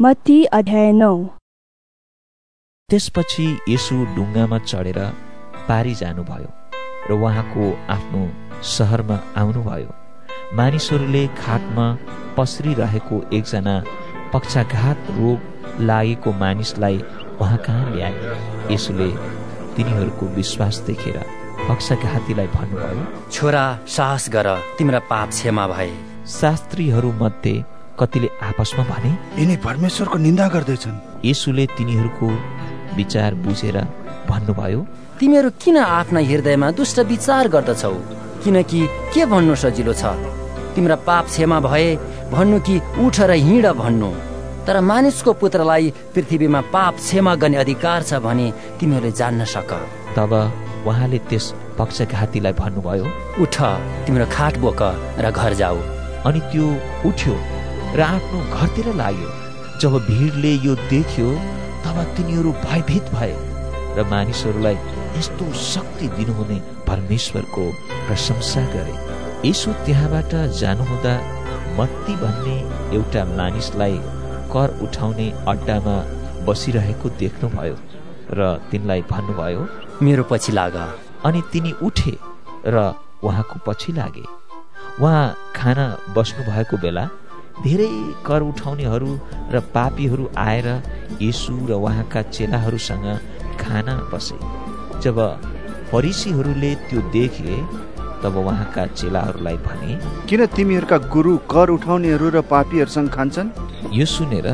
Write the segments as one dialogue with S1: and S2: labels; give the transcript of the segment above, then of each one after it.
S1: मत्ती अध्याय नौ।
S2: त्यसपछि यसु ढुङ्गामा चढेर पारी जानुभयो र उहाँको आफ्नो सहरमा आउनुभयो। मानिसहरूले खाटमा पसरिरहेको एकजना पक्षाघात रोग लागेको मानिसलाई उहाँ कहाँ ल्याए? यसुले तिनीहरूको विश्वास देखेर पक्षघातीलाई भन्नुभयो
S3: छोरा साहस गर तिम्रा पाप क्षमा भए।
S2: शास्त्रीहरूमध्ये कतिले आपसमा भने
S4: यिनी परमेश्वरको निन्दा गर्दैछन्।
S2: यसुले तिनीहरूको विचार बुझेर भन्नुभयो
S3: तिमीहरू किन आफ्ना हृदयमा दुष्ट विचार गर्दछौ? किनकि के भन्नु सजिलो छ? तिम्रा पाप क्षमा भए भन्नु कि उठ र हिँड भन्नु। तर मानिसको पुत्रलाई पृथ्वीमा पाप क्षमा गर्ने अधिकार छ भने तिमीहरूले जान्न सक।
S2: तब उहाँले त्यस पक्षघातीलाई भन्नुभयो
S3: उठ तिम्रो खाट बोक र घर जाऊ।
S2: अनि त्यो उठ्यो। र आफ्नो घरतिर लाग्यो। जब भिडले यो देख्यो तब तिनीहरू भयभीत भए र मानिसहरूलाई यस्तो शक्ति दिनुहुने परमेश्वरको प्रशंसा गरे। यसो त्यहाँबाट जानुहुँदा मत्ती भन्ने एउटा मानिसलाई कर उठाउने अड्डामा बसिरहेको देख्नुभयो र तिनलाई भन्नुभयो
S3: मेरो पछि लाग।
S2: अनि तिनी उठे र उहाँको पछि लागे। उहाँ खाना बस्नु भएको बेला धेरै कर उठाउनेहरू र पापीहरू आएर यसु र उहाँका चेलाहरूसँग खाना बसे। जब फरिसीहरूले त्यो देखे तब उहाँका चेलाहरूलाई भने
S4: किन तिमीहरूका गुरु कर उठाउनेहरू र पापीहरूसँग खान्छन्?
S2: यो सुनेर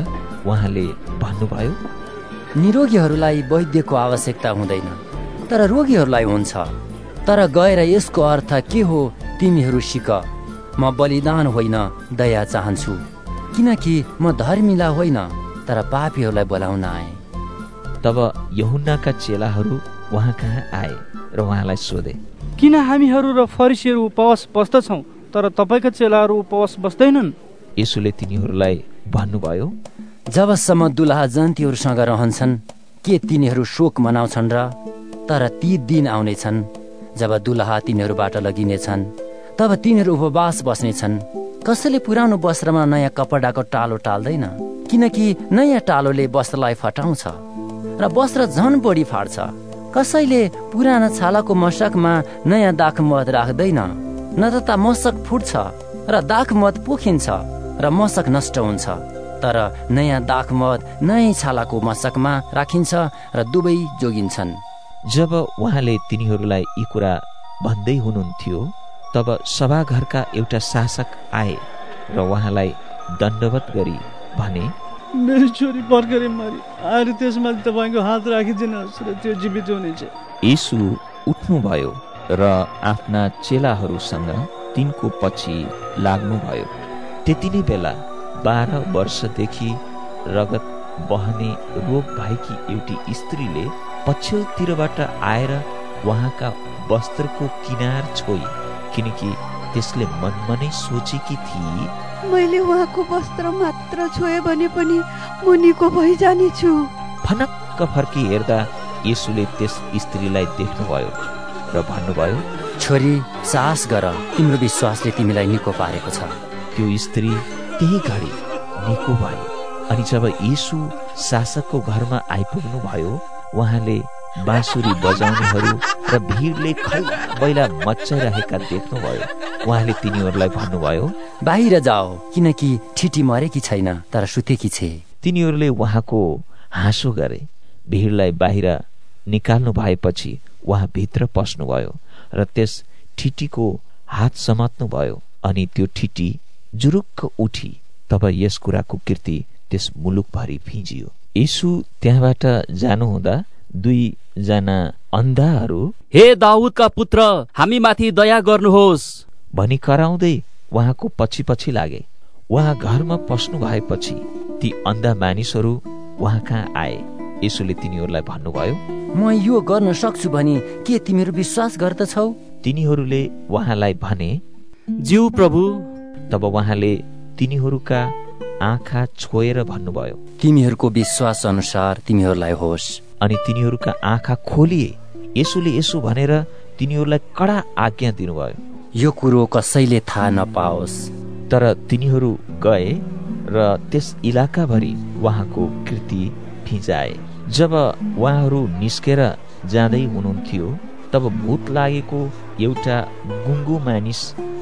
S2: उहाँले भन्नुभयो
S3: निरोगीहरूलाई वैद्यको आवश्यकता हुँदैन तर रोगीहरूलाई हुन्छ। तर गएर यसको अर्थ के हो तिमीहरू सिक। म बलिदान होइन दया चाहन्छु। किनकि म धर्मिला होइन तर पापीहरूलाई बोलाउन आए।
S2: तब यहुन्नाका चेलाहरू उहाँ कहाँ आए र उहाँलाई सोधे।
S5: किन हामीहरू र फरिसीहरू उपवास बस्दछौँ तर तपाईँका चेलाहरू उपवास बस्दैनन्?
S2: यसुले तिनीहरूलाई भन्नुभयो
S3: जबसम्म दुलहा जन्तीहरूसँग रहन्छन् के तिनीहरू शोक मनाउँछन् र तर ती दिन आउनेछन् जब दुलहा तिनीहरूबाट लगिनेछन्? तब तिनीहरू उपवास बस्नेछन् कसैले पुरानो वस्त्रमा नयाँ कपडाको टालो टाल्दैन किनकि नयाँ टालोले वस्त्रलाई फटाउँछ र वस्त्र झन बढी फाड्छ कसैले पुरानो छालाको मसकमा नयाँ दाख मत राख्दैन न त मसक फुट्छ र दाख मत पोखिन्छ र मसक नष्ट हुन्छ। तर नयाँ दाख मत नयाँ छालाको मसकमा राखिन्छ र दुवै जोगिन्छन्।
S2: जब उहाँले तिनीहरूलाई यी कुरा भन्दै हुनुहुन्थ्यो तब सभाघरका एउटा शासक आए र उहाँलाई दण्डवत गरी भने
S5: मेरो छोरी भर्खरै मरि आएर त्यसमा तपाईँको हात राखिदिनुहोस् र त्यो जीवित हुनेछ।
S2: यीशु उठ्नुभयो र आफ्ना चेलाहरूसँग तिनको पछि लाग्नुभयो। त्यति नै बेला बाह्र वर्षदेखि रगत बहने रोग भएकी एउटी स्त्रीले पछ्यौतिरबाट आएर उहाँका वस्त्रको किनार छोई। किनकि त्यसले मनमा नै सोचेकी थिए।
S6: मैले उहाँको वस्त्र मात्र छोए भने पनि म निको भइजानेछु।
S2: फनक्क फर्की हेर्दा यसुले त्यस स्त्रीलाई देख्नुभयो र भन्नुभयो
S3: छोरी साहस गर तिम्रो विश्वासले तिमीलाई निको पारेको छ।
S2: त्यो स्त्री त्यही घडी निको भए अनि जब यीशु शासकको घरमा आइपुग्नु भयो उहाँले बाँसुरी बजाउनेहरू र भिडले खै बैला मचाइरहेका देख्नुभयो। उहाँले तिनीहरूलाई भन्नुभयो
S3: बाहिर जाओ किनकि ठिटी मरेकी छैन तर सुतेकी छे।
S2: तिनीहरूले उहाँको हाँसो गरे। भिडलाई बाहिर निकाल्नु भएपछि उहाँ भित्र पस्नुभयो र त्यस ठिटीको हात समात्नु भयो अनि त्यो ठिटी जुरुक्क उठी तब यस कुराको कृति त्यस मुलुकभरि फिजियो। यीशु त्यहाँबाट जानुहुँदा दुईजना अन्धाहरू?
S7: हे दाउदका पुत्र हामी माथि दया गर्नुहोस्।
S2: भनी कराउँदै उहाँको पछि पछि लागे। उहाँ घरमा पस्नु भएपछि ती अन्धा मानिसहरू उहाँ कहाँ आए? यसोले तिनीहरूलाई भन्नुभयो
S3: म यो गर्न सक्छु भने के तिमीहरू विश्वास गर्दछौ?
S2: तिनीहरूले उहाँलाई भने
S7: ज्यू प्रभु।
S2: तब उहाँले तिनीहरूका आँखा छोएर भन्नुभयो
S3: तिमीहरूको विश्वास अनुसार तिमीहरूलाई होस्।
S2: अनि तिनीहरूका आँखा खोलिए। यसोले यसो भनेर तिनीहरूलाई कडा आज्ञा दिनुभयो।
S3: यो कुरो कसैले थाहा नपाओस्।
S2: तर तिनीहरू गए र त्यस इलाकाभरि उहाँको कृति फिजाए जब उहाँहरू निस्केर जाँदै हुनुहुन्थ्यो तब भूत लागेको एउटा गुङ्गु मानिस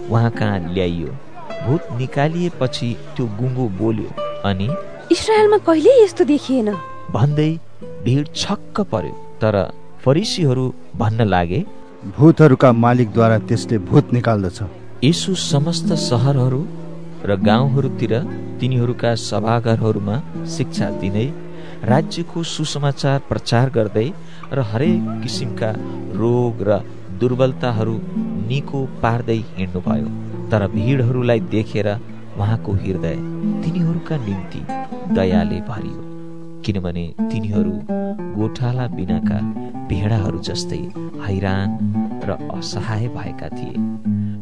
S2: उहाँ कहाँ ल्याइयो? भूत निकालिएपछि त्यो गुङ्गु बोल्यो अनि
S1: इसरायलमा कहिले यस्तो देखिएन?
S2: भन्दै भिड छक्क पर्यो तर फरिसीहरू भन्न लागे
S4: भूतहरूका मालिकद्वारा त्यसले भूत निकाल्दछ।
S2: यीशु समस्त सहरहरू र गाउँहरूतिर तिनीहरूका सभाघरहरूमा शिक्षा दिँदै राज्यको सुसमाचार प्रचार गर्दै र हरेक किसिमका रोग र दुर्बलताहरू निको पार्दै हिँड्नुभयो। तर भिडहरूलाई देखेर उहाँको हृदय तिनीहरूका निम्ति दयाले भरियो। किनभने तिनीहरू गोठाला बिनाका भेडाहरू जस्तै हैरान र असहाय भएका थिए।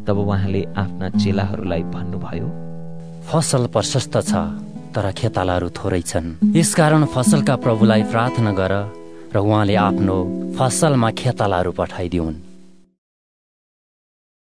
S2: तब उहाँले आफ्ना चेलाहरूलाई भन्नुभयो
S3: फसल प्रशस्त छ तर खेतालाहरू थोरै छन्। यसकारण फसलका प्रभुलाई प्रार्थना गर र उहाँले आफ्नो फसलमा खेतालाहरू पठाइदिउन्।